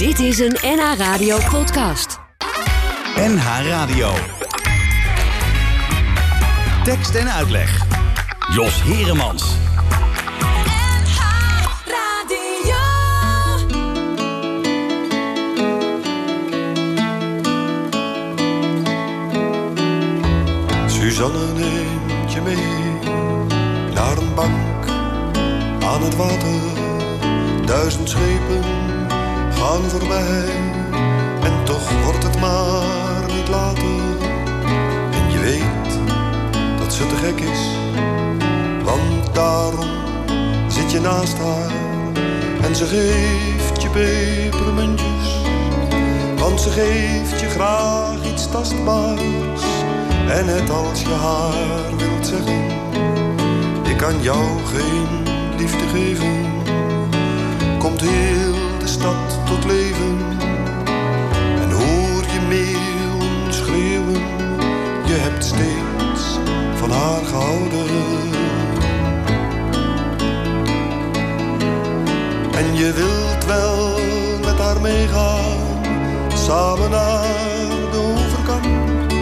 Dit is een NH Radio podcast. NH Radio. Tekst en uitleg. Jos Heremans. Suzanne neemt je mee naar een bank aan het water. Duizend schepen gaan voorbij. En toch wordt het maar niet later. En je weet dat ze te gek is, want daarom zit je naast haar. En ze geeft je pepermuntjes. Want ze geeft je graag iets tastbaars. En net als je haar wilt zeggen, ik kan jou geen liefde geven, komt heel stad tot leven. En hoor je meeuwen schreeuwen, je hebt steeds van haar gehouden. En je wilt wel met haar meegaan, samen naar de overkant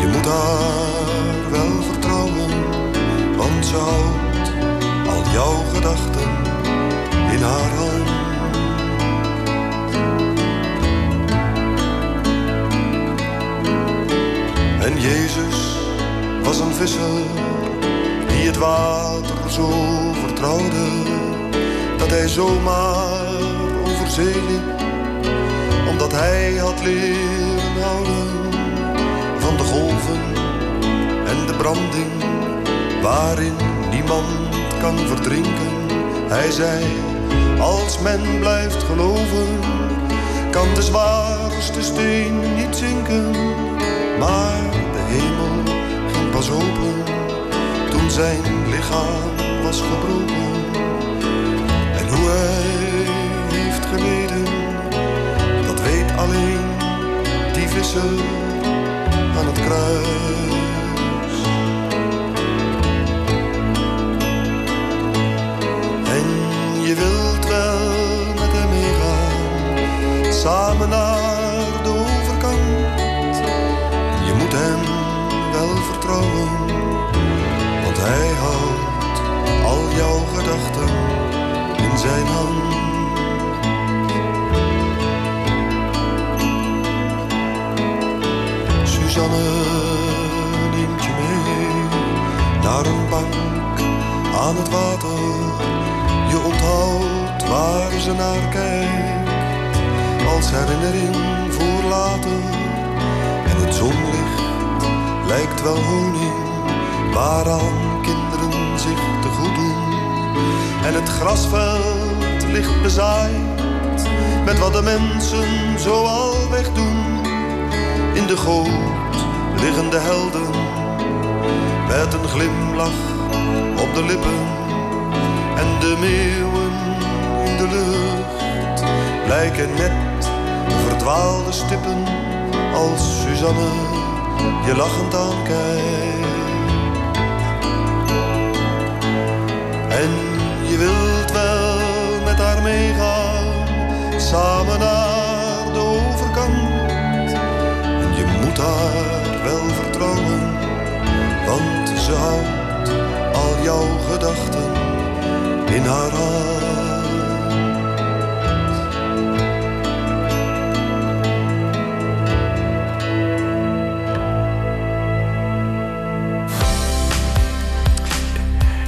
je moet haar wel vertrouwen, want ze houdt al jouw gedachten Jezus was een visser die het water zo vertrouwde, dat hij zomaar over zee liep, omdat hij had leren houden van de golven en de branding waarin niemand kan verdrinken. Hij zei, als men blijft geloven, kan de zwaarste steen niet zinken. Maar hemel ging pas open toen zijn lichaam was gebroken. En hoe hij heeft geleden, dat weet alleen die visser aan het kruis. En je wilt wel met hem meegaan, samen naar aan het water. Je onthoudt waar ze naar kijkt als herinnering voor later. En het zonlicht lijkt wel honing waaraan kinderen zich te goed doen. En het grasveld ligt bezaaid met wat de mensen zoal wegdoen in de goot liggen de helden met een glimlach lippen en de meeuwen in de lucht lijken net verdwaalde stippen als Suzanne je lachend aankijkt. En je wilt wel met haar meegaan, samen naar gedachten in haar hand.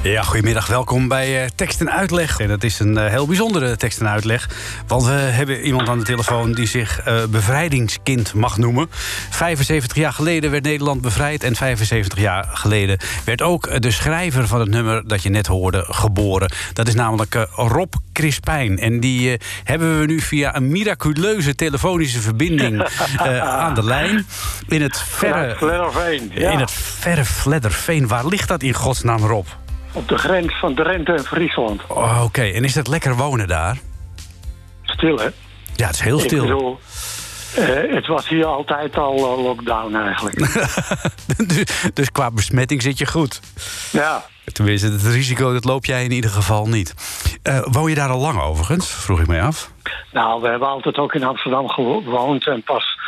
Ja, goedemiddag. Welkom bij uh, Tekst en Uitleg. En dat is een uh, heel bijzondere tekst en uitleg. Want we hebben iemand aan de telefoon die zich uh, bevrijdingskind mag noemen. 75 jaar geleden werd Nederland bevrijd. En 75 jaar geleden werd ook de schrijver van het nummer dat je net hoorde geboren. Dat is namelijk Rob Crispijn. En die hebben we nu via een miraculeuze telefonische verbinding aan de lijn. In het verre... Vledderveen, ja. In het verre Vledderveen. Waar ligt dat in godsnaam, Rob? Op de grens van Drenthe en Friesland. Oh, Oké, en is het lekker wonen daar? Stil, hè? Ja, het is heel Ik stil. bedoel, Eh, het was hier altijd al eh, lockdown eigenlijk. dus, dus qua besmetting zit je goed. ja, Tenminste, het risico dat loop jij in ieder geval niet. Eh, woon je daar al lang overigens? Vroeg ik mij af. nou, we hebben altijd ook in Amsterdam gewoond. En pas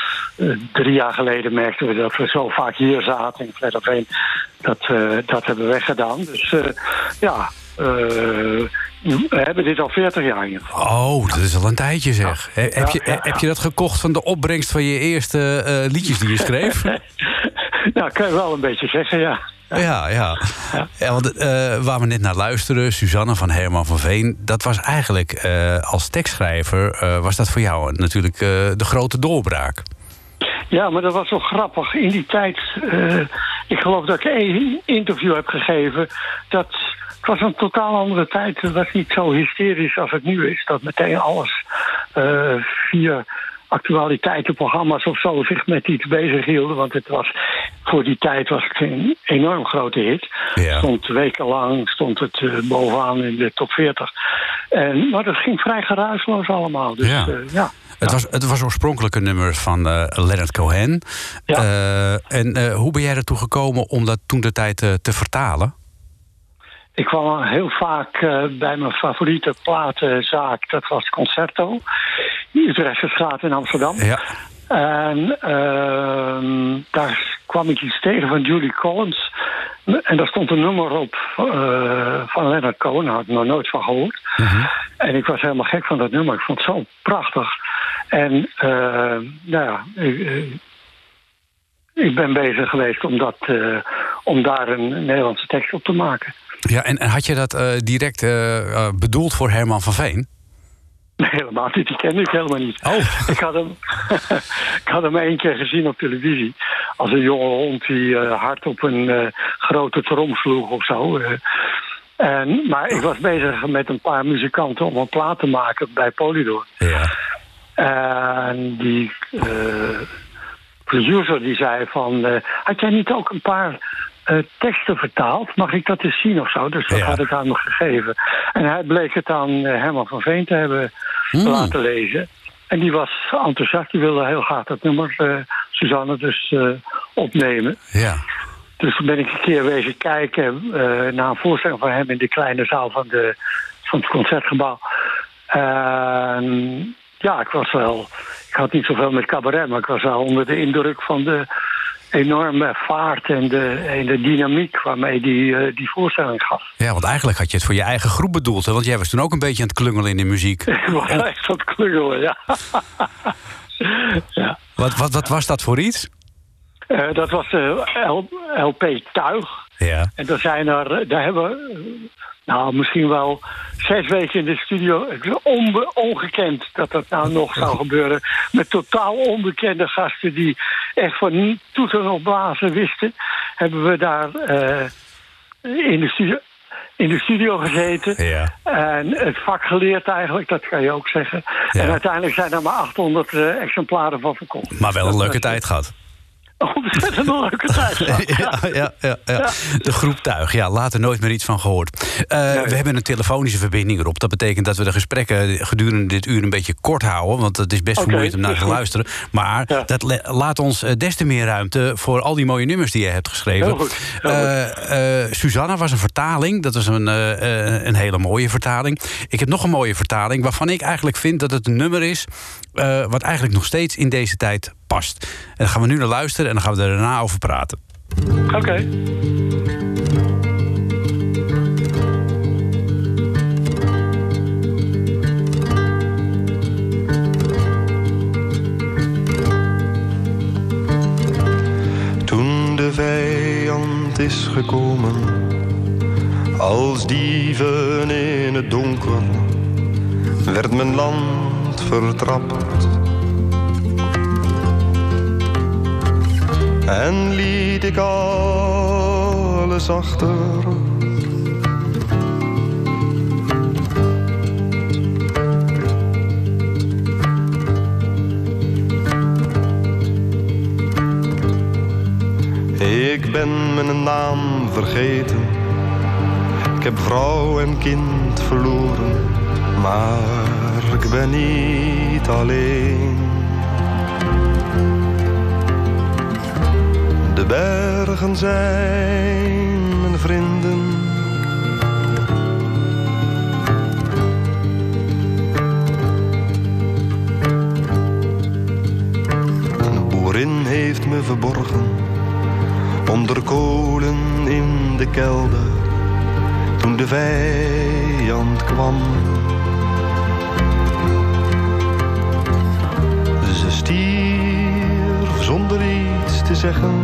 drie jaar geleden merkten we dat we zo vaak hier zaten in Vledderveen. Dat we dat hebben weggedaan. Dus eh, ja, eh, we hebben dit al 40 jaar in ieder geval. Oh, dat is al een tijdje zeg. He- heb, je, heb je dat gekocht van de opbrengst van je eerste eh, liedjes die je schreef? nou, kan je wel een beetje zeggen, ja. Ja, ja. ja want eh, waar we net naar luisteren, Suzanne van Herman van Veen... dat was eigenlijk eh, als tekstschrijver... eh, was dat voor jou natuurlijk eh, de grote doorbraak. Ja, maar dat was zo grappig. In die tijd, eh, ik geloof dat ik één interview heb gegeven. Dat, het was een totaal andere tijd. Het was niet zo hysterisch als het nu is. Dat meteen alles eh, via actualiteitenprogramma's of zo zich met iets bezig hielden. Want het was, voor die tijd was het een enorm grote hit. Ja. Stond wekenlang stond het eh, bovenaan in de top 40. En, maar dat ging vrij geruisloos allemaal. Dus Ja. ja, ja. Het, was, het was oorspronkelijk een nummer van eh Leonard Cohen. Ja. Eh, en eh, hoe ben jij ertoe gekomen om dat toen de tijd eh, te vertalen? Ik kwam heel vaak eh, bij mijn favoriete platenzaak. Dat was Concerto. Utrechtse in Amsterdam. Ja. En ehm, daar kwam ik iets tegen van Julie Collins. En daar stond een nummer op eh, van Leonard Cohen. Daar had ik nog nooit van gehoord. En ik was helemaal gek van dat nummer. Ik vond het zo prachtig. En eh, nou ja, ik, ben bezig geweest om, dat, eh, om daar een Nederlandse tekst op te maken. ja en, en had je dat eh, direct eh, bedoeld voor Herman van Veen? Nee, helemaal niet. Die kende ik helemaal niet. Oh. Ik, had hem, ik had hem één keer gezien op televisie. Als een jonge hond die hard op een grote trom sloeg of zo. en, maar ik was bezig met een paar muzikanten om een plaat te maken bij Polydor. Ja. En die producer die zei van... eh, had jij niet ook een paar eh, teksten vertaald? Mag ik dat eens zien of zo? Dus dat Ja. had ik aan hem gegeven. En hij bleek het aan eh, Herman van Veen te hebben laten lezen. En die was enthousiast. Die wilde heel graag dat nummer, eh, Suzanne, dus opnemen. Ja. Dus toen ben ik een keer wezen kijken naar een voorstelling van hem in de kleine zaal van, de, van het concertgebouw. Ja, ik was wel. Ik had niet zoveel met cabaret, maar ik was wel onder de indruk van de enorme vaart en de, en de dynamiek waarmee die, eh, die voorstelling gaf. ja, want eigenlijk had je het voor je eigen groep bedoeld. Hè? Want jij was toen ook een beetje aan het klungelen in de muziek. Ik was echt wat klungelen, ja. ja. Wat, wat, wat was dat voor iets? Eh, dat was de LP Tuig. Ja. En daar zijn er, daar hebben we, eh, nou misschien wel zes weken in de studio. Het is onbe- ongekend dat dat nou nog zou gebeuren. Met totaal onbekende gasten die echt van toeten op blazen wisten. Hebben we daar eh, in, de studio, in de studio gezeten. Ja. En het vak geleerd eigenlijk, dat kan je ook zeggen. Ja. En uiteindelijk zijn er maar 800 eh, exemplaren van verkocht. Maar wel een leuke tijd gehad. Ontzettend een leuke tijd. Ja, ja, ja, ja. De groep Tuig. Ja, later nooit meer iets van gehoord. Eh, We hebben een telefonische verbinding erop. Dat betekent dat we de gesprekken gedurende dit uur een beetje kort houden. Want het is best vermoeiend om naar is te luisteren. Maar Ja. dat laat ons eh, des te meer ruimte voor al die mooie nummers die je hebt geschreven. Heel goed, heel goed. Eh, Susanna was een vertaling. Dat was een, een hele mooie vertaling. Ik heb nog een mooie vertaling waarvan ik eigenlijk vind dat het een nummer is. Eh, wat eigenlijk nog steeds in deze tijd past. En daar gaan we nu naar luisteren en dan gaan we er daarna over praten. Oké. Toen de vijand is gekomen, als dieven in het donker, werd mijn land vertrapt. En liet ik alles achter. Ik ben mijn naam vergeten. Ik heb vrouw en kind verloren. Maar ik ben niet alleen. De bergen zijn mijn vrienden. Een boerin heeft me verborgen onder kolen in de kelder toen de vijand kwam. Zonder iets te zeggen.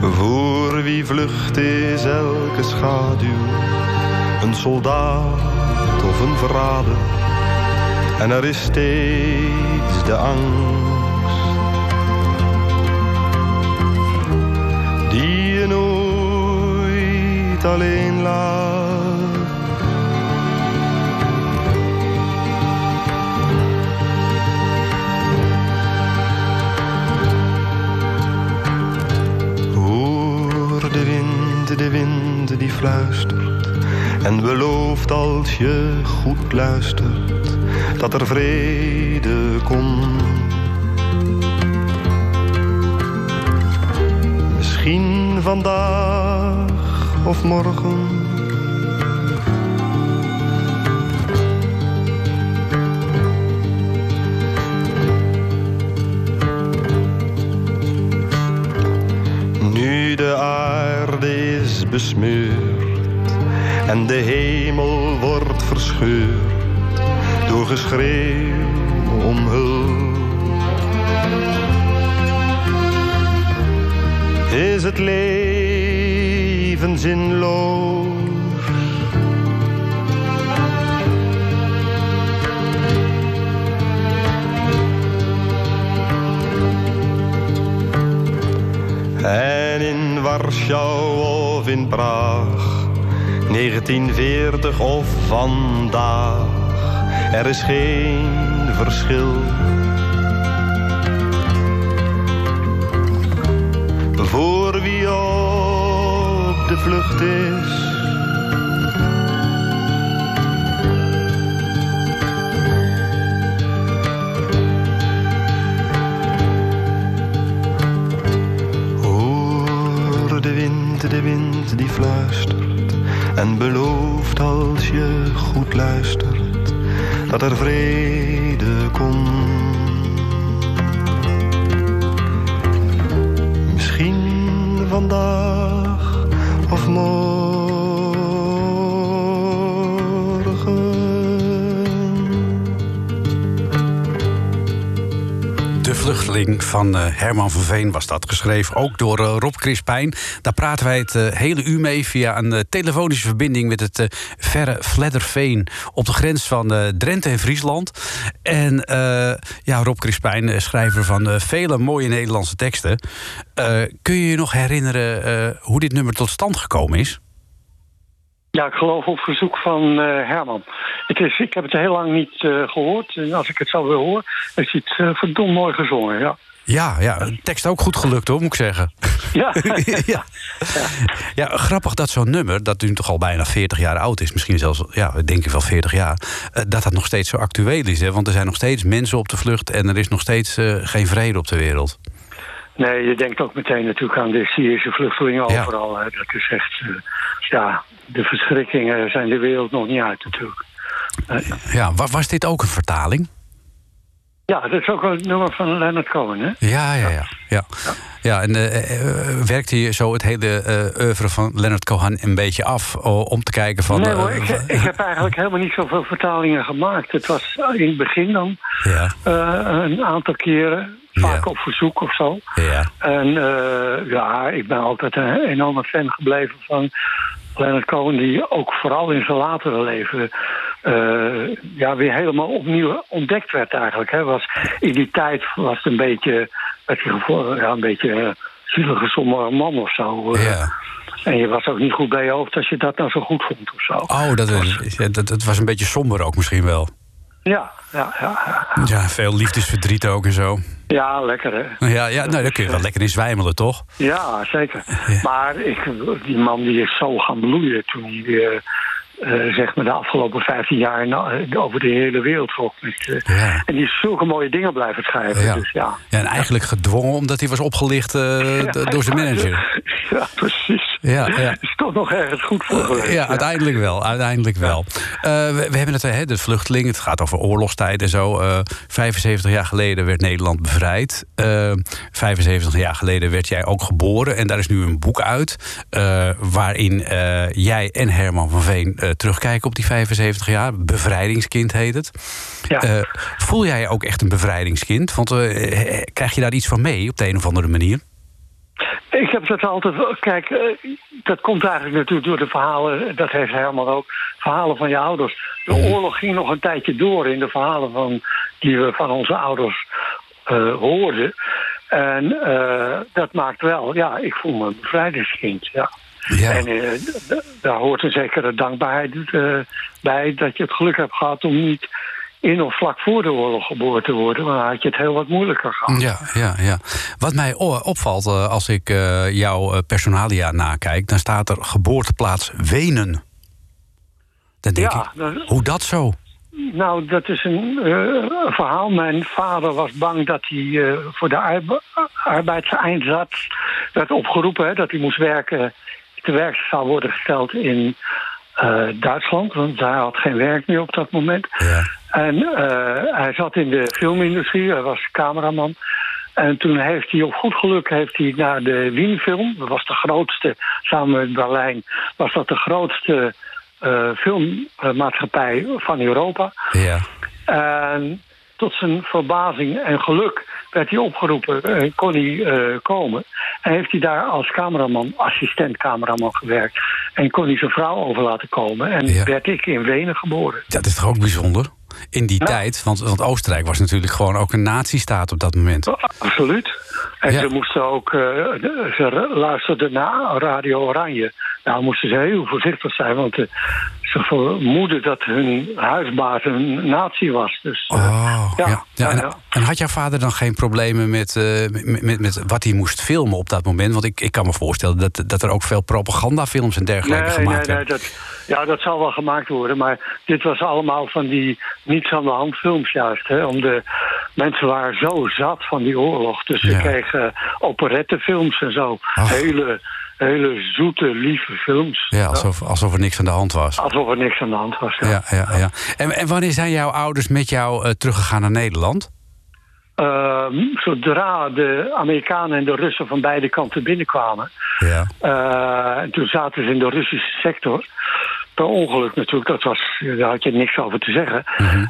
Voor wie vlucht is elke schaduw, een soldaat of een verrader. En er is steeds de angst die je nooit alleen laat. De wind die fluistert en belooft als je goed luistert dat er vrede komt. Misschien vandaag of morgen. En de hemel wordt verscheurd door geschreeuw om hulp. Is het leven zinloos? En in Warschau of in Praag, 1940 of vandaag, er is geen verschil. Voor wie op de vlucht is. De wind die fluistert en belooft als je goed luistert dat er vrede komt. Misschien vandaag of morgen. Van eh, Herman van Veen was dat. Geschreven ook door eh, Rob Crispijn. Daar praten wij het eh, hele uur mee via een telefonische verbinding... met het verre Vledderveen op de grens van Drenthe en Friesland. En ja, Rob Crispijn, schrijver van vele mooie Nederlandse teksten. Kun je je nog herinneren hoe dit nummer tot stand gekomen is? Ja, ik geloof op verzoek van eh, Herman. Het is, ik heb het heel lang niet eh, gehoord. En als ik het zo weer hoor, is het uh, verdomd mooi gezongen, ja. Ja, ja, een tekst ook goed gelukt hoor, moet ik zeggen. Ja, ja. ja, grappig dat zo'n nummer, dat nu toch al bijna 40 jaar oud is, misschien zelfs, ja, denk ik wel 40 jaar, dat dat nog steeds zo actueel is. Hè? Want er zijn nog steeds mensen op de vlucht en er is nog steeds geen vrede op de wereld. Nee, je denkt ook meteen natuurlijk aan de Syrische vluchtelingen Ja. overal. Hè. Dat is echt, eh, ja, de verschrikkingen zijn de wereld nog niet uit natuurlijk. Eh, Ja, wa- was dit ook een vertaling? ja, dat is ook een nummer van Leonard Cohen, hè? Ja, ja, ja. Ja, ja en eh, werkte je zo het hele eh oeuvre van Leonard Cohen een beetje af om te kijken van... nee hoor, ik, ik heb eigenlijk helemaal niet zoveel vertalingen gemaakt. Het was in het begin dan ja, een aantal keren, vaak Ja. op verzoek of zo. ja, En eh, ja, ik ben altijd een enorme fan gebleven van Leonard Cohen... die ook vooral in zijn latere leven eh, ja, weer helemaal opnieuw ontdekt werd eigenlijk. Hè. Was, in die tijd was het een beetje, werd hij gevo- ja, een beetje zielige, sombere man of zo. eh. ja. En je was ook niet goed bij je hoofd als je dat nou zo goed vond of zo. Oh, dat, is- ja, dat, dat was een beetje somber ook misschien wel. Ja, ja, ja, ja. Veel liefdesverdriet ook en zo. ja, lekker hè. Ja, ja nou, daar kun je wel lekker in zwijmelen, toch? Ja, zeker. Maar ik, die man die is zo gaan bloeien toen hij eh, eh, zeg maar de afgelopen 15 jaar na- over de hele wereld eh, Ja. En die is zulke mooie dingen blijven schrijven. Ja. Dus ja. Ja, en eigenlijk gedwongen omdat hij was opgelicht eh, door zijn manager. Ja, precies. Ja, ja. Is toch nog ergens goed voor geweest. Ja, uiteindelijk wel. Uiteindelijk wel. Eh, we, we hebben het, hè, de vluchteling. Het gaat over oorlogstijd en zo. Eh 75 jaar geleden werd Nederland bevrijd. Eh 75 jaar geleden werd jij ook geboren. En daar is nu een boek uit. eh, waarin eh, jij en Herman van Veen eh, terugkijken op die 75 jaar. Bevrijdingskind heet het. Ja. Eh, voel jij je ook echt een bevrijdingskind? Want eh, eh, krijg je daar iets van mee op de een of andere manier? Ik heb dat altijd. Kijk, dat komt eigenlijk natuurlijk door de verhalen. Dat heeft Herman ook. Verhalen van je ouders. De oorlog ging nog een tijdje door in de verhalen van, die we van onze ouders hoorden. En dat maakt wel. Ja, ik voel me een bevrijdingskind. Ja. Ja. En eh, daar hoort een zekere dankbaarheid eh, bij dat je het geluk hebt gehad om niet in of vlak voor de oorlog geboren te worden. Maar dan had je het heel wat moeilijker gehad. Ja, ja, ja. Wat mij opvalt eh, als ik jouw personalia nakijk, dan staat er geboorteplaats Wenen. Dan denk Ja, ik, dat- hoe dat zo? Nou, dat is een verhaal. Mijn vader was bang dat hij voor de arbe arbeidseinsatz werd opgeroepen. Hè, dat hij moest werken, werk zou worden gesteld in eh, Duitsland. Want hij had geen werk meer op dat moment. Ja. En eh, hij zat in de filmindustrie, hij was cameraman. En toen heeft hij op goed geluk heeft hij naar de Wienfilm, dat was de grootste, samen met Berlijn, was dat de grootste eh, filmmaatschappij van Europa. Ja. En tot zijn verbazing en geluk werd hij opgeroepen en kon hij eh, komen. En heeft hij daar als cameraman, assistent cameraman gewerkt. En kon hij zijn vrouw over laten komen. En Ja. werd ik in Wenen geboren. Dat is toch ook bijzonder? In die Ja. tijd, want, want Oostenrijk was natuurlijk gewoon ook een nazistaat op dat moment. Absoluut. En Ja. ze moesten ook, eh, ze luisterden naar Radio Oranje. Nou moesten ze heel voorzichtig zijn, want eh, ze vermoeden dat hun huisbaas een nazi was. Dus, eh, Oh, ja. ja, Ja, en, had jouw vader dan geen problemen met, eh, met, met, met wat hij moest filmen op dat moment? Want ik, ik kan me voorstellen dat, dat er ook veel propagandafilms en dergelijke Nee, gemaakt nee, dat, ja, dat zal wel gemaakt worden. Maar dit was allemaal van die niets aan de hand films juist. Hè, om de, mensen waren zo zat van die oorlog. Dus ze Ja. kregen operettefilms en zo. Ach. Hele, hele zoete, lieve films. Ja, alsof, alsof er niks aan de hand was. Alsof er niks aan de hand was. Ja. Ja, ja, ja. En, en wanneer zijn jouw ouders met jou eh, teruggegaan naar Nederland? Ehm, zodra de Amerikanen en de Russen van beide kanten binnenkwamen... Ja. eh, en toen zaten ze in de Russische sector... Per ongeluk natuurlijk, dat was, daar had je niks over te zeggen.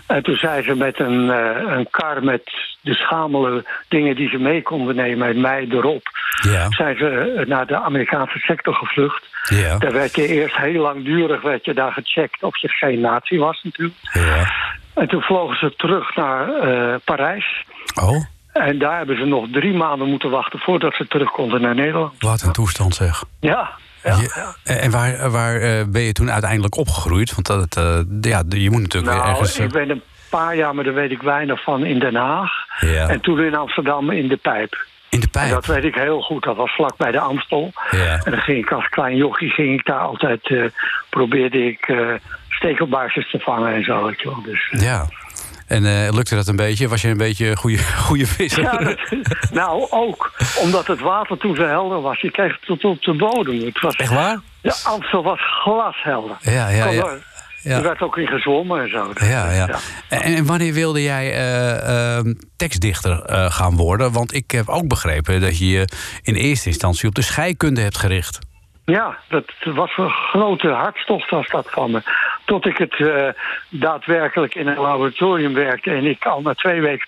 En toen zijn ze met een, eh, een kar met de schamele dingen die ze mee konden nemen... en mij erop, Ja. zijn ze naar de Amerikaanse sector gevlucht. Ja. Daar werd je eerst heel langdurig werd je daar gecheckt of je geen nazi was natuurlijk. ja. En toen vlogen ze terug naar eh, Parijs... Oh, En daar hebben ze nog drie maanden moeten wachten voordat ze terug konden naar Nederland. wat een toestand zeg. Ja, ja, En waar, waar eh, ben je toen uiteindelijk opgegroeid? Want dat, eh, ja, je moet natuurlijk weer Nou, ergens... eh, ik ben een paar jaar, maar daar weet ik weinig van, in Den Haag. Ja. En toen in Amsterdam in de Pijp. in de En pijp. dat weet ik heel goed. Dat was vlak bij de Amstel. Ja. En dan ging ik als klein jochie ging ik daar altijd... eh, probeerde ik eh stekelbaarsjes te vangen en zo. Dus, eh, Ja. En eh, lukte dat een beetje? Was je een beetje een goede, goede visser? Ja, dat- nou, ook omdat het water toen zo helder was. Je kreeg het tot op de bodem. Het was, Echt waar? De Amstel was glashelder. Ja, ja, ja. er- Ja. Er werd ook in gezwommen en zo. Ja, ja. En, en wanneer wilde jij eh, ehm, tekstdichter eh, gaan worden? Want ik heb ook begrepen dat je je in eerste instantie op de scheikunde hebt gericht. Ja, dat was een grote hartstocht was dat van me. Tot ik het eh, daadwerkelijk in een laboratorium werkte... en ik al na twee weken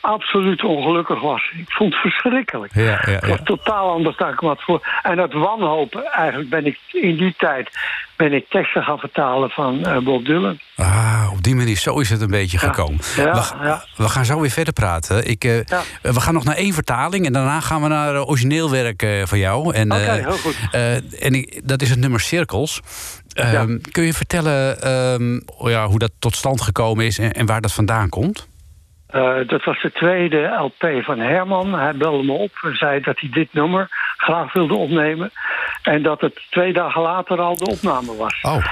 absoluut ongelukkig was. Ik vond het verschrikkelijk. Ja, ja, Het was totaal anders dan ik me had voor. En dat wanhoop, eigenlijk ben ik in die tijd... ben ik teksten gaan vertalen van eh, Bob Dylan. Ah, op die manier, zo is het een beetje gekomen. Ja, we, ja. we gaan zo weer verder praten. Ik, eh, Ja. We gaan nog naar één vertaling en daarna gaan we naar origineel werk van jou. En, Oké, heel goed. en ik, dat is het nummer Cirkels. Ehm, Kun je vertellen ehm, oh ja, hoe dat tot stand gekomen is en, en waar dat vandaan komt? Eh, dat was de tweede LP van Herman. Hij belde me op en zei dat hij dit nummer graag wilde opnemen. En dat het twee dagen later al de opname was. Oh,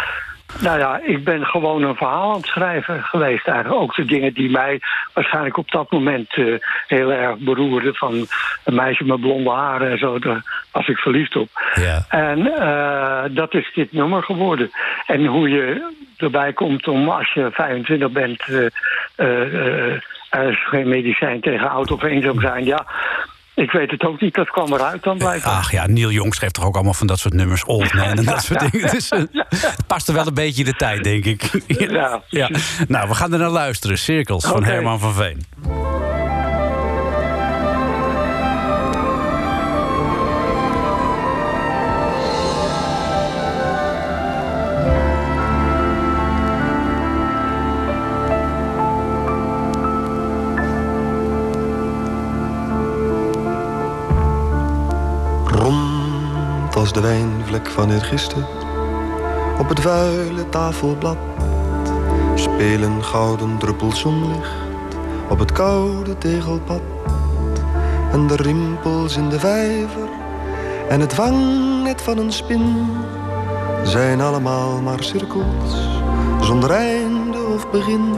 Nou ja, ik ben gewoon een verhaal aan het schrijven geweest eigenlijk. Ook de dingen die mij waarschijnlijk op dat moment uh, heel erg beroerden. Van een meisje met blonde haren en zo, daar was ik verliefd op. Ja. En uh, dat is dit nummer geworden. En hoe je erbij komt om als je 25 bent... Uh, er is geen medicijn tegen oud of eenzaam zijn. Ja, ik weet het ook niet, dat kwam eruit dan blijkbaar. Ach ja, Neil Young schreef toch ook allemaal van dat soort nummers. Old Man en dat soort dingen. Dus uh, het past er wel een beetje in de tijd, denk ik. ja, ja. Nou, we gaan er naar luisteren. Cirkels van Herman van Veen. De wijnvlek van eergisteren. Op het vuile tafelblad spelen gouden druppels zonlicht op het koude tegelpad. En de rimpels in de vijver en het wangnet van een spin zijn allemaal maar cirkels zonder einde of begin.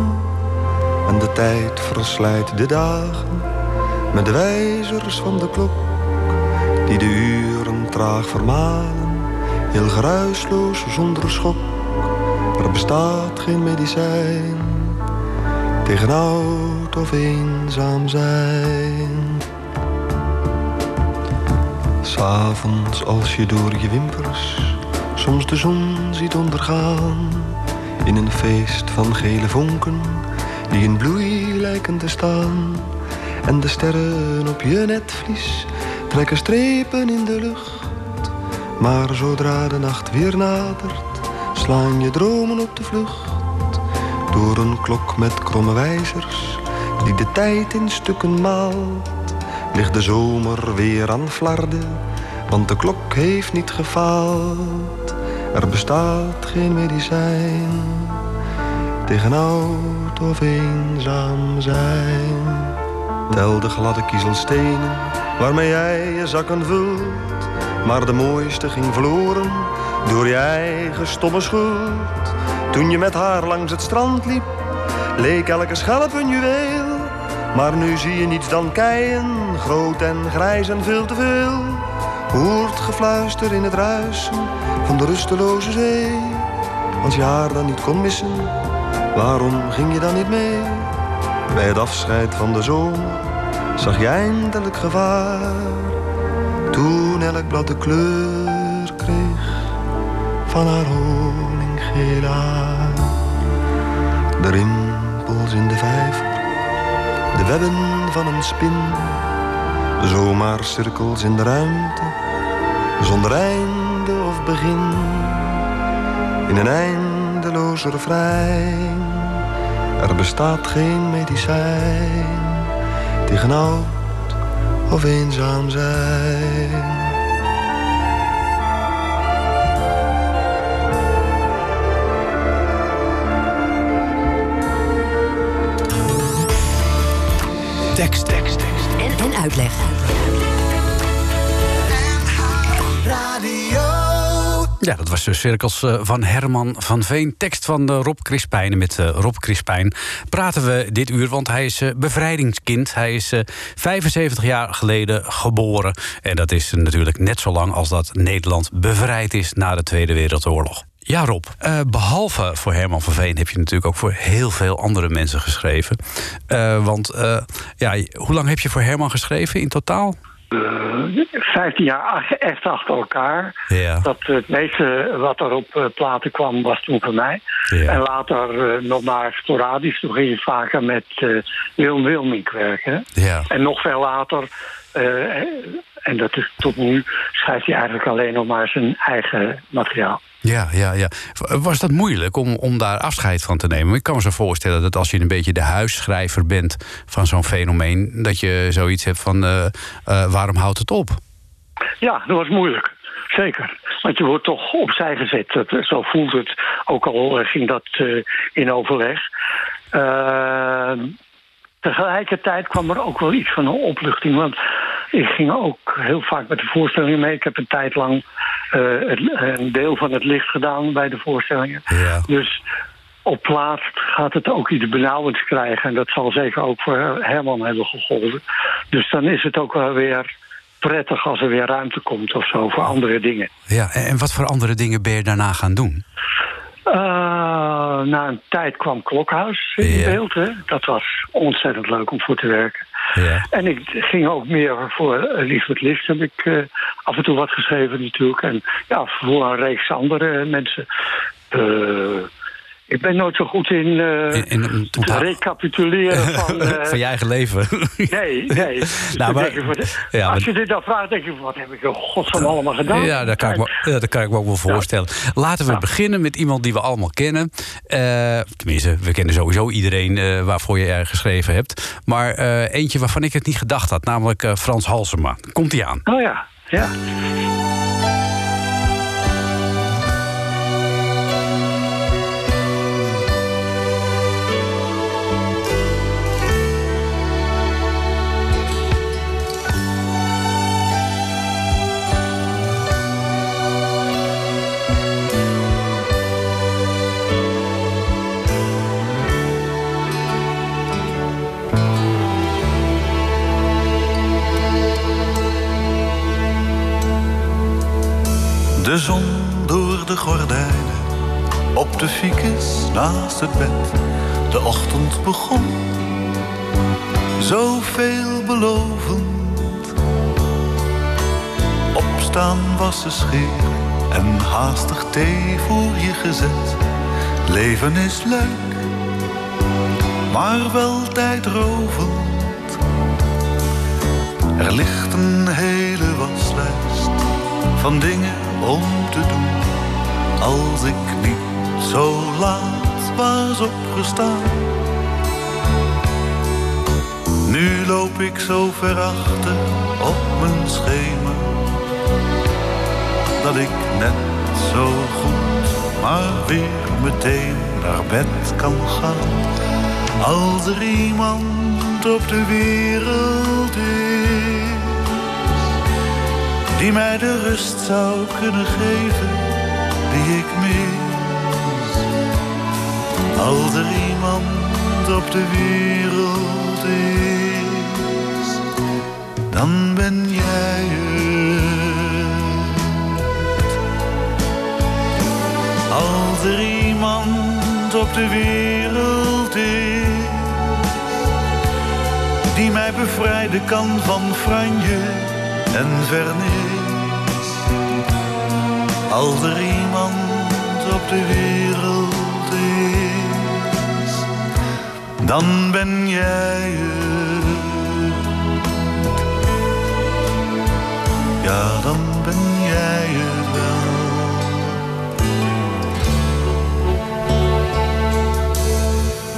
En de tijd verslijt de dagen met de wijzers van de klok die de uren traag vermalen, heel geruisloos zonder schok. Er bestaat geen medicijn tegen oud of eenzaam zijn. S'avonds als je door je wimpers soms de zon ziet ondergaan, in een feest van gele vonken die in bloei lijken te staan, en de sterren op je netvlies trekken strepen in de lucht. Maar zodra de nacht weer nadert, slaan je dromen op de vlucht. Door een klok met kromme wijzers, die de tijd in stukken maalt. Ligt de zomer weer aan flarden, want de klok heeft niet gefaald. Er bestaat geen medicijn tegen oud of eenzaam zijn. Tel de gladde kiezelstenen waarmee jij je zakken vult. Maar de mooiste ging verloren door je eigen stomme schuld. Toen je met haar langs het strand liep, leek elke schelp een juweel. Maar nu zie je niets dan keien, groot en grijs en veel te veel. Hoort gefluister in het ruisen van de rusteloze zee. Als je haar dan niet kon missen, waarom ging je dan niet mee? Bij het afscheid van de zomer zag je eindelijk gevaar. Toen elk blad de kleur kreeg van haar honinggeel haar. De rimpels in de vijver, de webben van een spin. Zomaar cirkels in de ruimte, zonder einde of begin. In een eindeloze refrein, er bestaat geen medicijn tegen oud of eenzaam zijn. Tekst, tekst, tekst. En, en uitleg. Ja, dat was de Cirkels eh, van Herman van Veen. Tekst van eh, Rob Crispijn. En met eh, Rob Crispijn praten we dit uur, want hij is bevrijdingskind. Hij is 75 jaar geleden geboren. En dat is natuurlijk net zo lang als dat Nederland bevrijd is na de Tweede Wereldoorlog. Ja, Rob. behalve voor Herman van Veen heb je natuurlijk ook voor heel veel andere mensen geschreven. want ja, hoe lang heb je voor Herman geschreven in totaal? 15 jaar echt achter elkaar. Ja. Dat het meeste wat er op platen kwam was toen voor mij. Ja. En later nog maar sporadisch. Toen ging je vaker met Wilm Wilmink werken. Ja. En nog veel later, en dat is tot nu, schrijft hij eigenlijk alleen nog maar zijn eigen materiaal. Ja, ja, ja. Was dat moeilijk om, om daar afscheid van te nemen? Ik kan me zo voorstellen dat als je een beetje de huisschrijver bent van zo'n fenomeen, dat je zoiets hebt van uh, uh, waarom houdt het op? Ja, dat was moeilijk. Zeker. Want je wordt toch opzij gezet. Dat, zo voelt het. Ook al ging dat in overleg. Tegelijkertijd kwam er ook wel iets van een opluchting. Want ik ging ook heel vaak met de voorstellingen mee. Ik heb een tijd lang eh, het, een deel van het licht gedaan bij de voorstellingen. Ja. Dus op plaats gaat het ook iets benauwends krijgen. En dat zal zeker ook voor Herman hebben geholpen. Dus dan is het ook wel weer prettig als er weer ruimte komt of zo voor andere dingen. Ja, en wat voor andere dingen ben je daarna gaan doen? Uh, na een tijd kwam Klokhuis in beeld. Hè. Dat was ontzettend leuk om voor te werken. En ik ging ook meer voor uh, Liesbeth List heb ik eh, af en toe wat geschreven natuurlijk. En ja, voor een reeks andere mensen. Eh, ik ben nooit zo goed in, eh, In- in een te onthoud- recapituleren van... eh, van je eigen leven. Nee, nee. Nou, maar- ja, als je dit dan vraagt, denk je, wat heb ik in godsnaam allemaal gedaan? Ja, dat kan, ik me, ja, dat kan ik me ook wel voorstellen. Laten we beginnen met iemand die we allemaal kennen. Eh, tenminste, we kennen sowieso iedereen eh, waarvoor je er geschreven hebt. Maar eh, eentje waarvan ik het niet gedacht had, namelijk eh, Frans Halsema. Komt hij aan? Oh ja, ja. De naast het bed. De ochtend begon, zo veelbelovend. Opstaan, wassen, scheren en haastig thee voor je gezet. Leven is leuk, maar wel tijdrovend. Er ligt een hele waslijst van dingen om te doen. Als ik niet zo laat was opgestaan. Nu loop ik zo ver achter op mijn schema. Dat ik net zo goed maar weer meteen naar bed kan gaan. Als er iemand op de wereld is die mij de rust zou kunnen geven die ik mis. Als er iemand op de wereld is, dan ben jij het. Als er iemand op de wereld is, die mij bevrijden kan van franje en vernis. Als er iemand op de wereld dan ben jij het. Ja, dan ben jij het.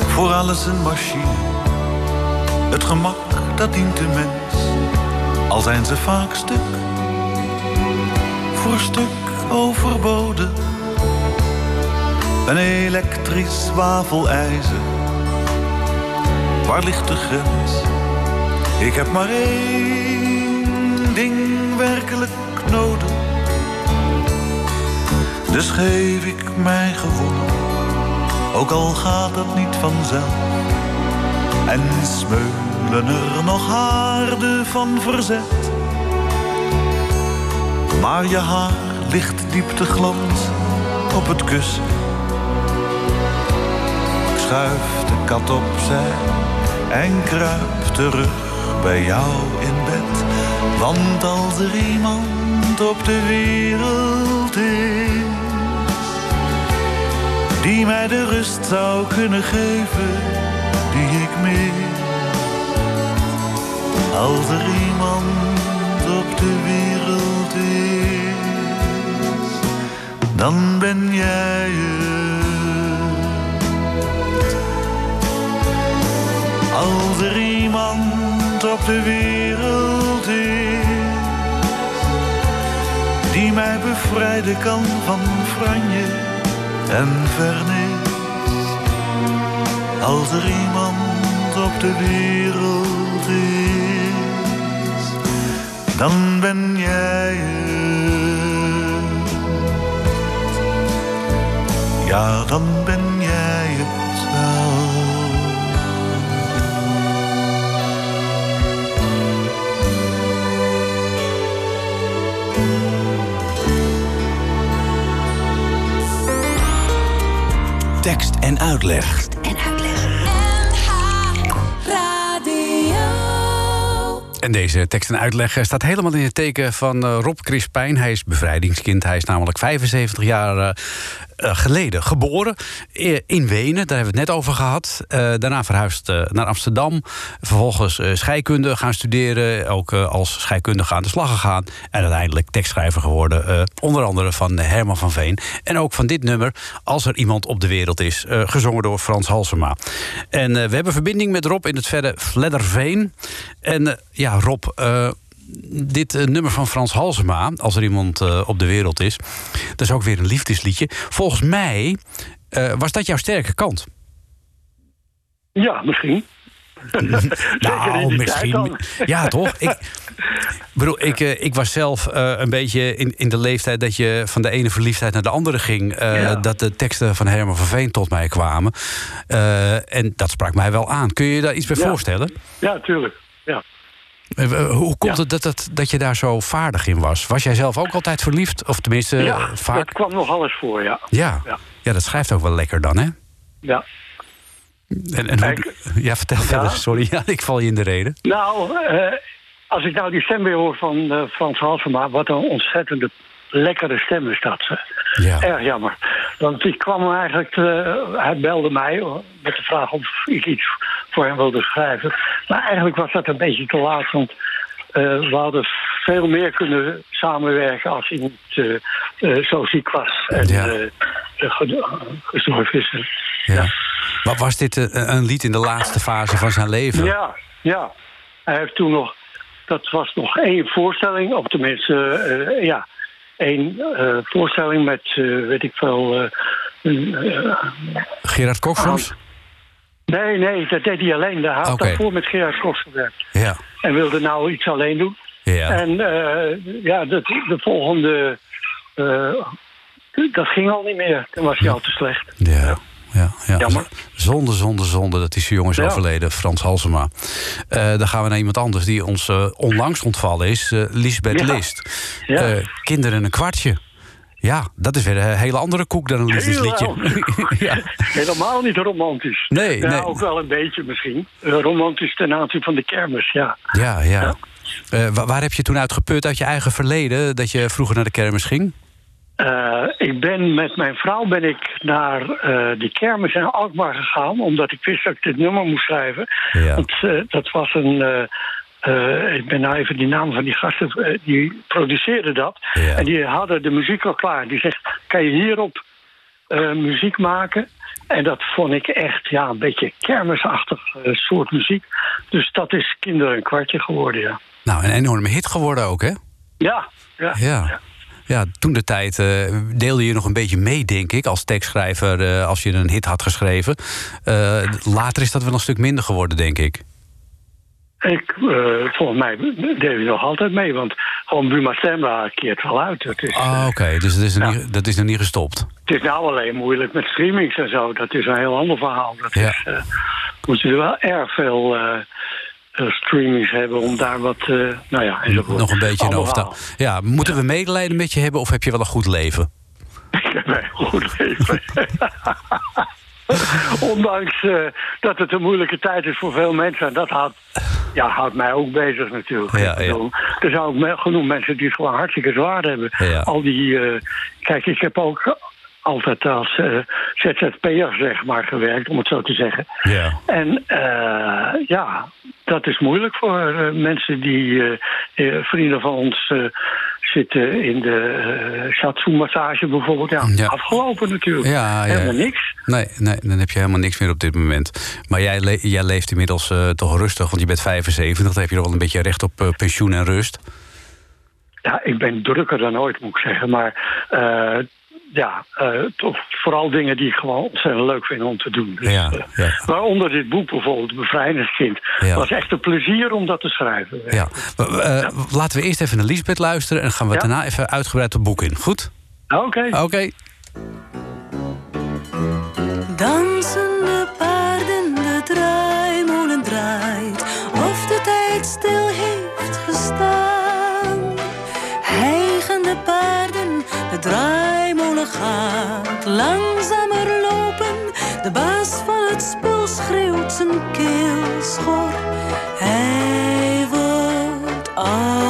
Voor alles een machine, het gemak dat dient de mens al zijn ze vaak stuk voor stuk overbodig. Een elektrisch wafelijzer, waar ligt de grens? Ik heb maar één ding werkelijk nodig. Dus geef ik mij gewonnen, ook al gaat dat niet vanzelf. En smeulen er nog haarden van verzet. Maar je haar ligt diep te glans op het kussen. Ik schuif de kat opzij en kruip terug bij jou in bed. Want als er iemand op de wereld is die mij de rust zou kunnen geven die ik mis. Als er iemand op de wereld is, dan ben jij er iemand op de wereld is, die mij bevrijden kan van franje en vernis. Als er iemand op de wereld is, dan ben jij. Ja, dan en uitleg. En uitleg. En deze tekst en uitleg staat helemaal in het teken van eh, Rob Crispijn. Hij is bevrijdingskind. Hij is namelijk 75 jaar eh, eh, geleden geboren eh, in Wenen. Daar hebben we het net over gehad. Eh, daarna verhuisd eh, naar Amsterdam. Vervolgens eh, scheikunde gaan studeren. Ook eh, als scheikundige aan de slag gegaan. En uiteindelijk tekstschrijver geworden. eh, onder andere van Herman van Veen. En ook van dit nummer, Als er iemand op de wereld is. eh, gezongen door Frans Halsema. En eh, we hebben verbinding met Rob in het verre Vledderveen. En eh, ja, Rob... dit eh, nummer van Frans Halsema, als er iemand eh, op de wereld is, dat is ook weer een liefdesliedje. Volgens mij eh, was dat jouw sterke kant. Ja, misschien. Tijd dan. Ja, toch? Ik, bedoel, ik, ik was zelf een beetje in, in de leeftijd dat je van de ene verliefdheid naar de andere ging. Ja. Dat de teksten van Herman van Veen tot mij kwamen. En dat sprak mij wel aan. Kun je je daar iets bij Ja. voorstellen? Ja, tuurlijk. Ja. Eh, eh, Hoe komt Ja. het dat, dat, dat je daar zo vaardig in was? Was jij zelf ook altijd verliefd? Of tenminste, ja, eh, dat vaak? kwam nog alles voor, ja. Ja. Ja. ja, dat schrijft ook wel lekker dan, hè? ja. En, en hoe- ja, vertel verder. Sorry, ja, ik val je in de reden. Nou, als ik nou die stem weer hoor van eh, Frans Halsema... wat een ontzettende lekkere stem is dat. Ja. Erg jammer. Want ik kwam eigenlijk... hij belde mij met de vraag of ik iets voor hem wilde schrijven. Maar eigenlijk was dat een beetje te laat, want... eh, we hadden veel meer kunnen samenwerken als hij niet eh, eh, zo ziek was en Ja. eh, ge- gestorven is. Ja. Maar was dit eh, een lied in de laatste fase van zijn leven? Ja, ja. Hij heeft toen nog... Dat was nog één voorstelling, of tenminste, eh, ja... één eh, voorstelling met, eh, weet ik veel... eh, eh, Gerard Kok soms? Nee, nee, dat deed hij alleen. Hij had Oké. daarvoor met Gerard Koks gewerkt. Ja. En wilde nou iets alleen doen. Ja. En eh, ja, de, de volgende... eh, dat ging al niet meer. Toen was hij al te slecht. Ja. Ja, ja. Jammer. Zonde, zonde, zonde dat die zo jong is Ja. overleden, Frans Halsema. Eh, dan gaan we naar iemand anders die ons onlangs ontvallen is, Lisbeth. List. Ja. Kinderen een kwartje. Ja, dat is weer een hele andere koek dan een liefdesliedje. ja. Helemaal niet romantisch. Nee, ja, nee. ook wel een beetje misschien. Eh, romantisch ten aanzien van de kermis, ja. Ja, ja. Eh, wa- waar heb je toen uit geput uit je eigen verleden dat je vroeger naar de kermis ging? Eh, ik ben met mijn vrouw ben ik naar eh die kermis in Alkmaar gegaan, omdat ik wist dat ik dit nummer moest schrijven. Ja. Want dat was een. Eh, ik ben nou even die naam van die gasten, eh, die produceerden dat. Ja. En die hadden de muziek al klaar. Die zegt: kan je hierop eh, muziek maken? En dat vond ik echt ja, een beetje kermisachtig soort muziek. Dus dat is Kinderen een kwartje geworden, ja. Nou, een enorme hit geworden ook, hè? Ja, ja. Ja. Ja, toen de tijd deelde je nog een beetje mee, denk ik, als tekstschrijver, als je een hit had geschreven. Later is dat wel een stuk minder geworden, denk ik. Ik, eh, volgens mij deed we nog altijd mee, want gewoon Buma Stemra keert wel uit. Ah, oké, dus dat is, Ja. niet, dat is nog niet gestopt. het is nou alleen moeilijk met streamings en zo. Dat is een heel ander verhaal. Dat Ja. is, eh, moet je er wel erg veel eh, eh, streamings hebben om daar wat, eh, nou ja, enzovoort. Nog een beetje een Ander overtuig. Ja, moeten we medelijden met je hebben of heb je wel een goed leven? Ik heb een goed leven. Ondanks eh, dat het een moeilijke tijd is voor veel mensen. En dat houdt, ja, houdt mij ook bezig natuurlijk. Ja, Er zijn ook genoeg mensen die het gewoon hartstikke zwaar hebben. Ja. Al die... eh, kijk, ik heb ook altijd als eh ZZP'er zeg maar gewerkt, om het zo te zeggen. Ja. En eh, ja, dat is moeilijk voor eh, mensen die, vrienden van ons, zitten in de shiatsu-massage bijvoorbeeld. Ja, Ja. afgelopen natuurlijk. Ja, ja. Helemaal niks. Nee, nee, dan heb je helemaal niks meer op dit moment. Maar jij, le- jij leeft inmiddels toch rustig, want je bent 75. Dan heb je nog wel een beetje recht op pensioen en rust. Ja, ik ben drukker dan ooit, moet ik zeggen. Maar ja, eh, toch vooral dingen die ik gewoon ontzettend leuk vind om te doen. Dus, Ja, eh, ja. Waaronder dit boek bijvoorbeeld, Bevrijdingskind. Ja. was echt een plezier om dat te schrijven. Ja. Eh, Laten we eerst even naar Lisbeth luisteren... en dan gaan we Ja. daarna even uitgebreid het boek in. Goed? Oké. Oké. Dansende paarden, de draaimolen draait, of de tijd stil heeft langzamer lopen. De baas van het spul schreeuwt zijn keel schor. Hij wordt ouder.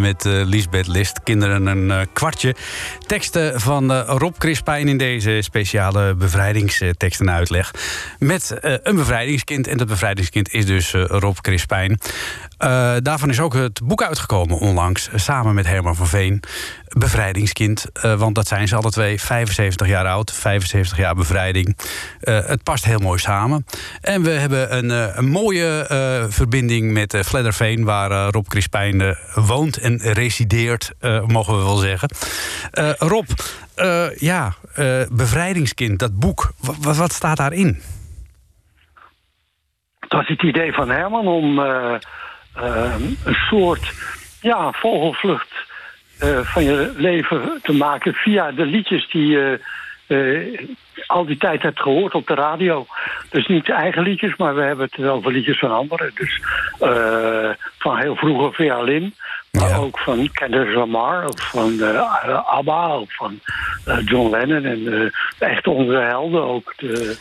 Met eh Lisbeth List. Kinderen een eh, kwartje. Teksten van eh, Rob Crispijn in deze speciale bevrijdingstekst en uitleg. Met een bevrijdingskind. En dat bevrijdingskind is dus Rob Crispijn. Eh, daarvan is ook het boek uitgekomen onlangs. Samen met Herman van Veen. Bevrijdingskind. Eh, want dat zijn ze alle twee. 75 jaar oud. 75 jaar bevrijding. Eh, het past heel mooi samen. En we hebben een, een mooie verbinding met Vledderveen... waar Rob Crispijn woont en resideert, mogen we wel zeggen. Rob, ja, Bevrijdingskind, dat boek. Wa- wa- wat staat daarin? Het was het idee van Herman om een soort ja, vogelvlucht eh, van je leven te maken via de liedjes die je eh, al die tijd hebt gehoord op de radio. Dus niet eigen liedjes, maar we hebben het wel over liedjes van anderen. Dus eh, van heel vroeger via Lin, Maar Ja. ook van Kendrick Lamar, of van ABBA, of van John Lennon. En echt onze helden ook. De,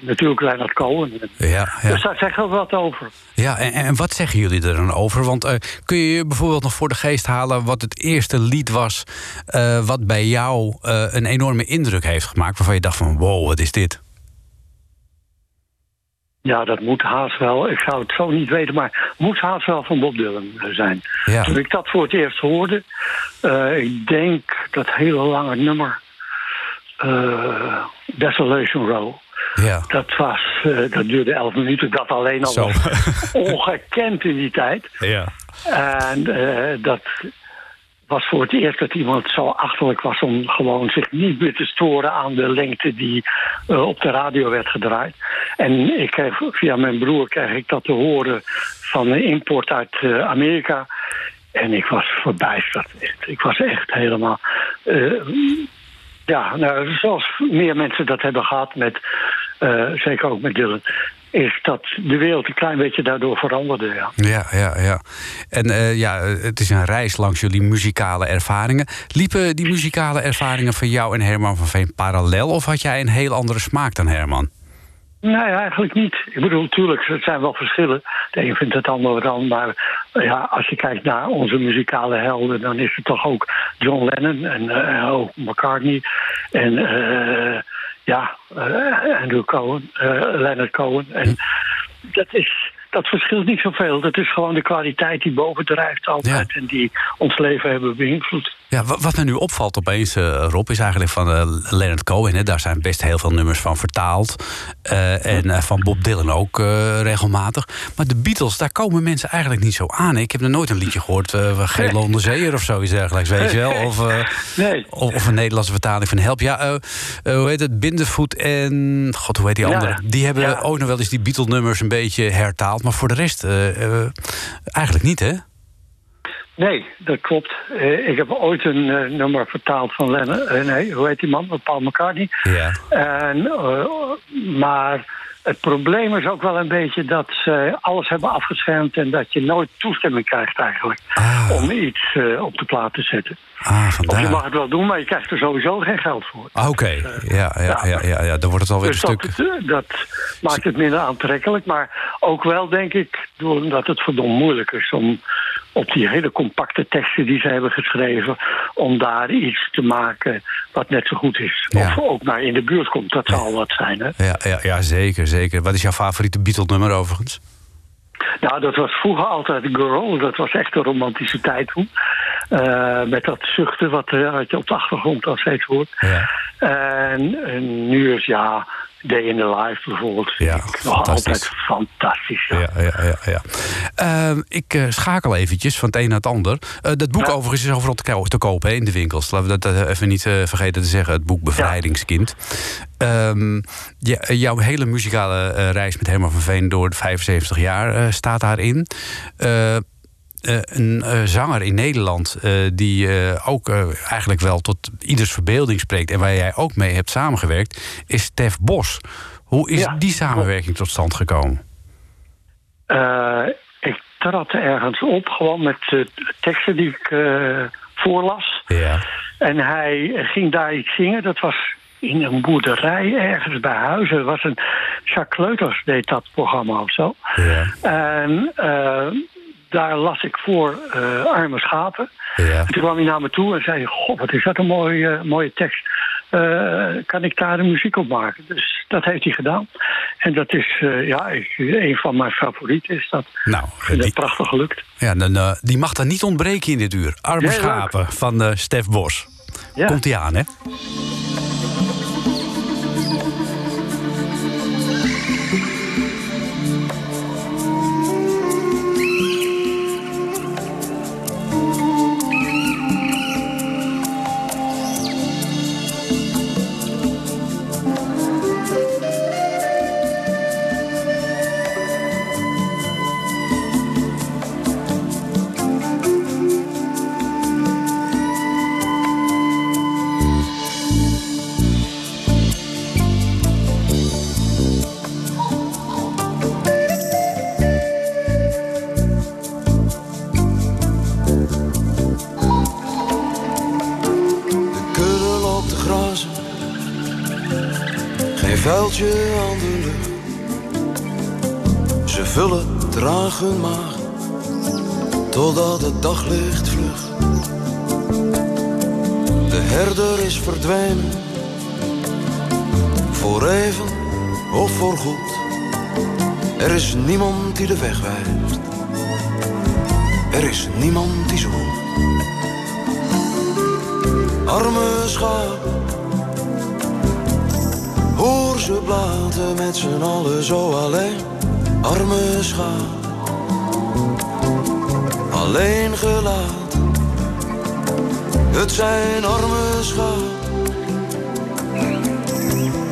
natuurlijk Leonard Cohen. Ja, ja. Dus daar zeggen we wat over. Ja, en, en wat zeggen jullie er dan over? Want eh, kun je je bijvoorbeeld nog voor de geest halen wat het eerste lied was eh, wat bij jou eh, een enorme indruk heeft gemaakt, waarvan je dacht van wow, wat is dit? Ja, dat moet haast wel. Ik zou het zo niet weten, maar moet haast wel van Bob Dylan eh, zijn. Ja. Toen ik dat voor het eerst hoorde, eh, ik denk dat hele lange nummer, eh, Desolation Row. Ja. Dat, was, eh, dat duurde elf minuten, dat alleen al Zo. was ongekend in die tijd. Ja. En eh, dat was voor het eerst dat iemand zo achterlijk was om gewoon zich niet meer te storen aan de lengte die eh, op de radio werd gedraaid. En ik kreeg, via mijn broer kreeg ik dat te horen van de import uit eh, Amerika. En ik was verbijsterd. Ik was echt helemaal. eh, ja, nou, zoals meer mensen dat hebben gehad met, eh, zeker ook met Dylan, is dat de wereld een klein beetje daardoor veranderde. Ja. Ja, ja, ja. En eh, ja, het is een reis langs jullie muzikale ervaringen. Liepen die muzikale ervaringen van jou en Herman van Veen parallel? Of had jij een heel andere smaak dan Herman? Nee, eigenlijk niet. Ik bedoel, natuurlijk, er zijn wel verschillen. De een vindt het ander dan. Maar ja, als je kijkt naar onze muzikale helden, dan is het toch ook John Lennon en eh, ook McCartney. En eh, ja, eh, Andrew Cohen, Leonard Cohen. En dat is. Dat verschilt niet zoveel. Dat is gewoon de kwaliteit die bovendrijft altijd. En die ons leven hebben beïnvloed. Ja, wa- wat me nu opvalt opeens, eh, Rob, is eigenlijk van eh, Leonard Cohen. Hè, daar zijn best heel veel nummers van vertaald. Eh, en van Bob Dylan ook regelmatig. Maar de Beatles, daar komen mensen eigenlijk niet zo aan. Ik heb nog nooit een liedje gehoord van Gele Onderzeeër of zoiets dergelijks, weet je wel. Of, Nee. of, of een Nederlandse vertaling van Help. Ja, hoe heet het? Bindervoet en... God, hoe heet die Ja, andere? Die hebben ja. ook nog wel eens die Beatle-nummers een beetje hertaald. Maar voor de rest eh, eh, eigenlijk niet, hè? Nee, dat klopt. Eh, ik heb ooit een nummer vertaald van Lennon. nee, hoe heet die man? Paul McCartney. Ja. En, maar het probleem is ook wel een beetje dat ze alles hebben afgeschermd en dat je nooit toestemming krijgt eigenlijk Ah. om iets eh, op de plaat te zetten. Ah, Of je vandaar. mag het wel doen, maar je krijgt er sowieso geen geld voor. Ah, Oké, ja, ja, ja, ja, ja, dan wordt het alweer Dus een dat, stuk... eh, dat maakt het minder aantrekkelijk. Maar ook wel, denk ik, doordat het verdomd moeilijk is om op die hele compacte teksten die ze hebben geschreven, om daar iets te maken wat net zo goed is. Ja. Of ook maar in de buurt komt. Dat zal wat zijn. Hè? Ja, ja, ja, zeker, zeker. Wat is jouw favoriete Beatle-nummer overigens? Nou, dat was vroeger altijd Girl. Dat was echt een romantische tijd toen. Eh, met dat zuchten wat, wat je op de achtergrond al steeds hoort. Ja. En, en nu is ja, Day in the Life bijvoorbeeld. Ja, nog fantastisch. altijd fantastisch. Ja. Ja, ja, ja. ja. Ehm, ik eh, schakel eventjes van het een naar het ander. Eh, dat boek Ja. overigens is overal te, ko- te kopen hè, in de winkels. Laten we dat eh, even niet vergeten te zeggen. Het boek Bevrijdingskind. Ehm, ja, eh, jouw hele muzikale reis met Herman van Veen door de 75 jaar staat daarin. Eh, een eh, zanger in Nederland eh, die ook eigenlijk wel tot ieders verbeelding spreekt... en waar jij ook mee hebt samengewerkt, is Stef Bos. Hoe is Ja. die samenwerking tot stand gekomen? Ik trad ergens op, gewoon met teksten die ik voorlas. Ja. En hij ging daar iets zingen. Dat was in een boerderij ergens bij huizen. Was een Jacques Kleuters deed dat programma of zo. Ja. En daar las ik voor eh, Arme Schapen. Ja. En toen kwam hij naar me toe en zei: God, wat is dat een mooie, mooie tekst. Eh, kan ik daar de muziek op maken? Dus dat heeft hij gedaan. En dat is eh, ja, ik, een van mijn favorieten. Is dat. Nou, vind die, het prachtig gelukt. ja, dan, eh, die mag dan niet ontbreken in dit uur. Arme schapen van eh, Stef Bos. Ja. Komt hij aan, hè? Vullen traag hun maag, totdat het daglicht vlucht. De herder is verdwenen, voor even of voor goed. Er is niemand die de weg wijst, er is niemand die zoekt. Arme schapen, hoor ze blaten met z'n allen zo alleen. Arme schapen, alleen gelaten. Het zijn arme schapen.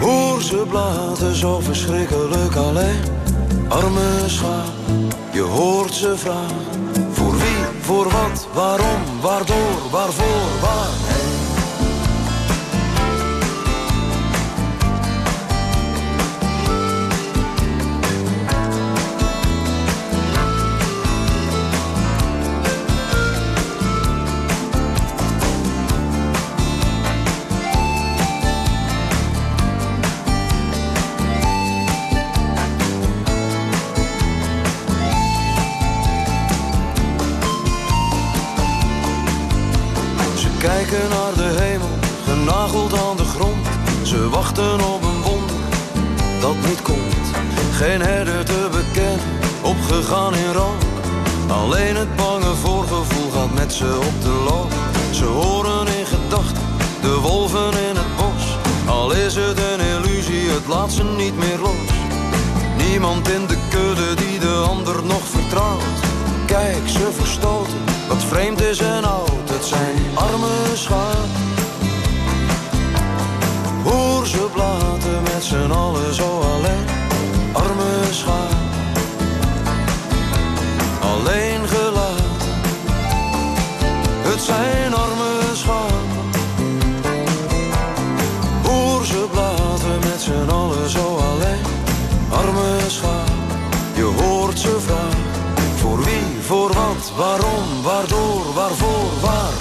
Hoor ze blaten zo verschrikkelijk alleen. Arme schaap, je hoort ze vragen. Voor wie, voor wat, waarom, waardoor, waarvoor, waarheen. Ze op de loop. Ze horen in gedachten de wolven in het bos. Al is het een illusie, het laat ze niet meer los. Niemand in de kudde die de ander nog vertrouwt. Kijk, ze verstoten wat vreemd is en oud. Het zijn arme schapen. Hoor ze blaten met z'n allen zo alleen. Arme schapen. Alleen. Het zijn arme schapen. Hoor ze blaten met z'n allen zo alleen. Arme schaap, je hoort ze vragen. Voor wie, voor wat, waarom, waardoor, waarvoor, waarheen.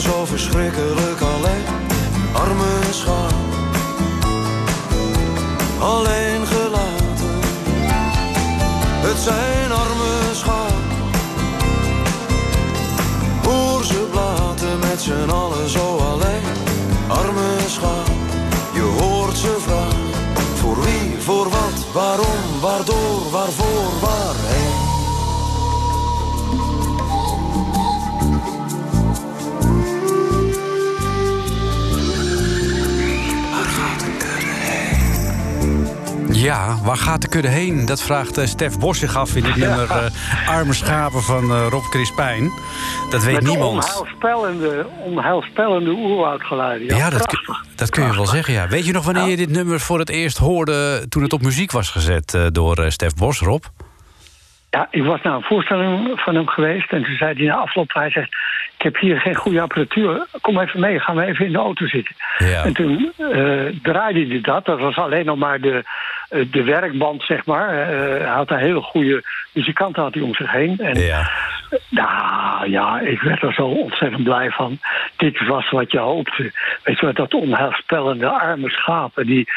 Zo verschrikkelijk alleen. Arme schapen. Alleen gelaten. Het zijn arme schapen. Hoor ze blaten met z'n allen zo alleen. Arme schapen. Je hoort ze vragen. Voor wie, voor wat, waarom, waardoor, waarvoor, waarheen. Ja, waar gaat de kudde heen? Dat vraagt eh, Stef Bos zich af in dit nummer eh, Arme Schapen van eh, Rob Crispijn. Dat weet Met niemand. onheilspellende, onheilspellende oerwoudgeluiden. Ja, Ja, dat, kun- dat kun je wel zeggen, ja. Weet je nog wanneer je dit nummer voor het eerst hoorde... toen het op muziek was gezet door Stef Bos, Rob? Ja, ik was naar een voorstelling van hem geweest. En toen zei hij na afloop, hij zegt... ik heb hier geen goede apparatuur. Kom even mee, gaan we even in de auto zitten. Ja. En toen eh, draaide hij dat. Dat was alleen nog maar de, eh, de werkband, zeg maar. Eh, hij had een hele goede muzikanten had hij om zich heen. En Ja. Nou ja, ik werd er zo ontzettend blij van. Dit was wat je hoopte. Weet je wat, dat onheilspellende arme schapen. Die,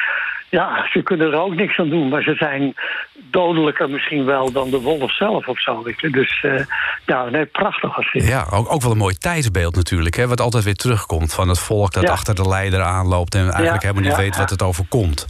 ja, ze kunnen er ook niks aan doen. Maar ze zijn dodelijker misschien wel dan de wolf zelf of zo. Weet je. Dus eh, ja, nee, prachtig was dit. Ja, ook, ook wel een mooi tijdsbeeld natuurlijk. Hè, wat altijd weer terugkomt van het volk dat Ja. achter de leider aanloopt... en eigenlijk Ja, helemaal niet ja, weet wat het overkomt.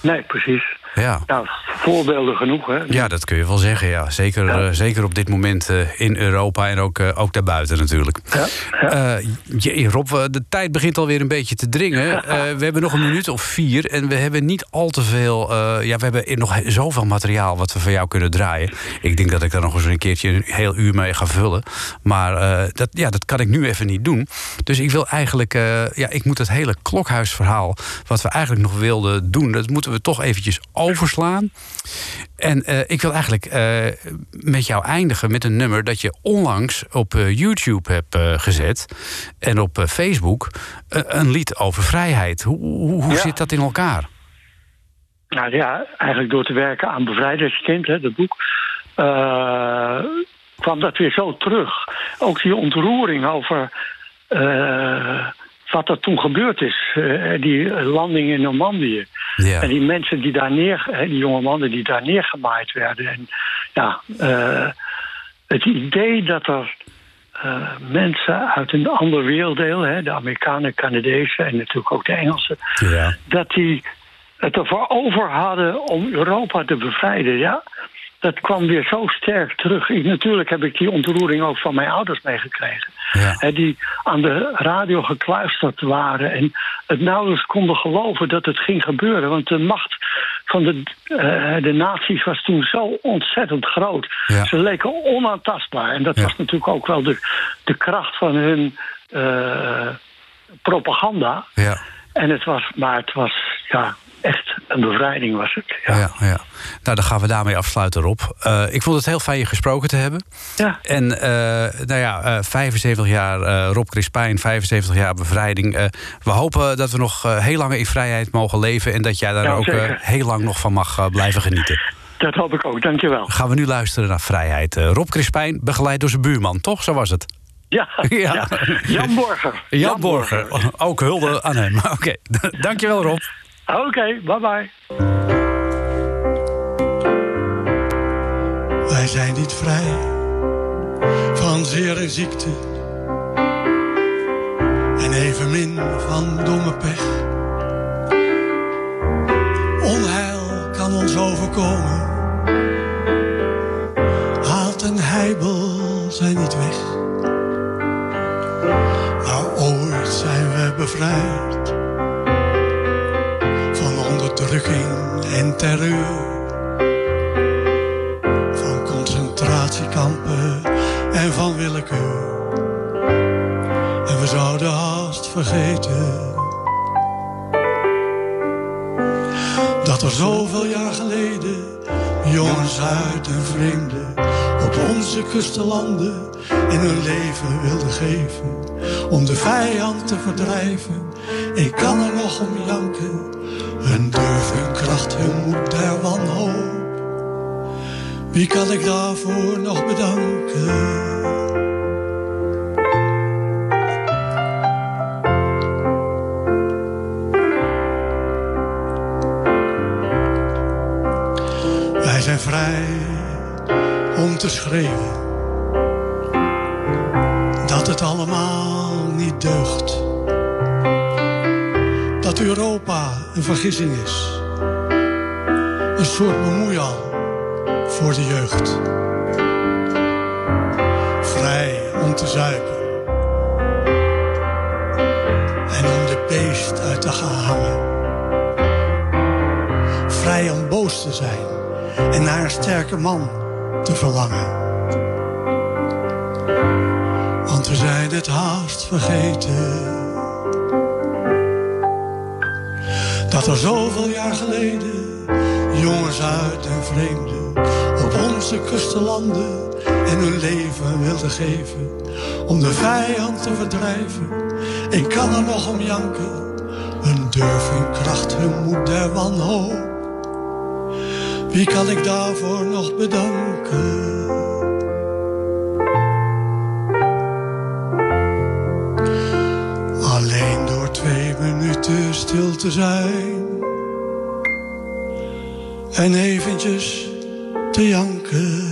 Nee, precies. Ja. ja, voorbeelden genoeg. Hè? Ja, dat kun je wel zeggen. Ja. Zeker, Ja. eh, zeker op dit moment eh, in Europa en ook, eh, ook daarbuiten natuurlijk. Ja, ja. Jee, Rob, de tijd begint alweer een beetje te dringen. We hebben nog een minuut of vier en we hebben niet al te veel... ja, we hebben nog zoveel materiaal wat we van jou kunnen draaien. Ik denk dat ik daar nog eens een keertje een heel uur mee ga vullen. Maar dat, ja, dat kan ik nu even niet doen. Dus ik wil eigenlijk... ja, ik moet het hele klokhuisverhaal... wat we eigenlijk nog wilden doen... dat moeten we toch eventjes overslaan. En eh, ik wil eigenlijk eh, met jou eindigen met een nummer dat je onlangs op eh, YouTube hebt gezet. En op Facebook. een lied over vrijheid. Hoe, hoe, hoe Ja. zit dat in elkaar? Nou ja, eigenlijk door te werken aan Bevrijdingskind, hè, het boek, kwam dat weer zo terug. Ook die ontroering over wat er toen gebeurd is. eh, die landing in Normandië. Ja. En die mensen die daar neer, hè, die jonge mannen die daar neergemaaid werden. En ja, eh, het idee dat er eh, mensen uit een ander werelddeel, hè, de Amerikanen, Canadezen en natuurlijk ook de Engelsen, Ja. dat die het ervoor over hadden om Europa te bevrijden. Ja, dat kwam weer zo sterk terug. Ik, natuurlijk heb ik die ontroering ook van mijn ouders meegekregen. Ja. Hè, die aan de radio gekluisterd waren en het nauwelijks konden geloven dat het ging gebeuren. Want de macht van de, eh, de nazi's was toen zo ontzettend groot. Ja. Ze leken onaantastbaar. En dat Ja. was natuurlijk ook wel de, de kracht van hun eh, propaganda. Ja. En het was, maar het was ja, echt een bevrijding was het. Ja. Ja, ja. Nou, dan gaan we daarmee afsluiten, Rob. Eh, ik vond het heel fijn je gesproken te hebben. Ja. En eh, nou ja, eh, 75 jaar Rob Crispijn, 75 jaar bevrijding. We hopen dat we nog heel lang in vrijheid mogen leven... en dat jij daar Ja, ook heel lang nog van mag blijven genieten. Dat hoop ik ook, dankjewel. Gaan we nu luisteren naar Vrijheid. Rob Crispijn, begeleid door zijn buurman, toch? Zo was het. Ja, Ja. ja. Jan Borger. Jan Borger. Ook hulde aan hem. Oké, dankjewel Rob. Oké, bye bye. Wij zijn niet vrij van zeer en ziekte. En evenmin van domme pech. Onheil kan ons overkomen. Haat en heibel zijn niet weg. Maar ooit zijn we bevrijd en terreur van concentratiekampen en van willekeur. En we zouden haast vergeten dat er zoveel jaar geleden jongens uit en vreemden op onze kustenlanden en hun leven wilden geven om de vijand te verdrijven. Ik kan er nog om janken, hun durf, hun kracht, hun moed der wanhoop. Wie kan ik daarvoor nog bedanken? Wij zijn vrij om te schreeuwen dat het allemaal niet deugt. Dat Europa een vergissing is, soort bemoeial voor de jeugd. Vrij om te zuipen. En om de beest uit te gaan hangen. Vrij om boos te zijn en naar een sterke man te verlangen. Want we zijn het haast vergeten. Dat er zoveel jaar geleden jongens uit en vreemden op onze kustenlanden en hun leven wilden geven om de vijand te verdrijven. Ik kan er nog om janken, hun durf, hun kracht, hun moed der wanhoop. Wie kan ik daarvoor nog bedanken? Alleen door twee minuten stil te zijn en eventjes te janken.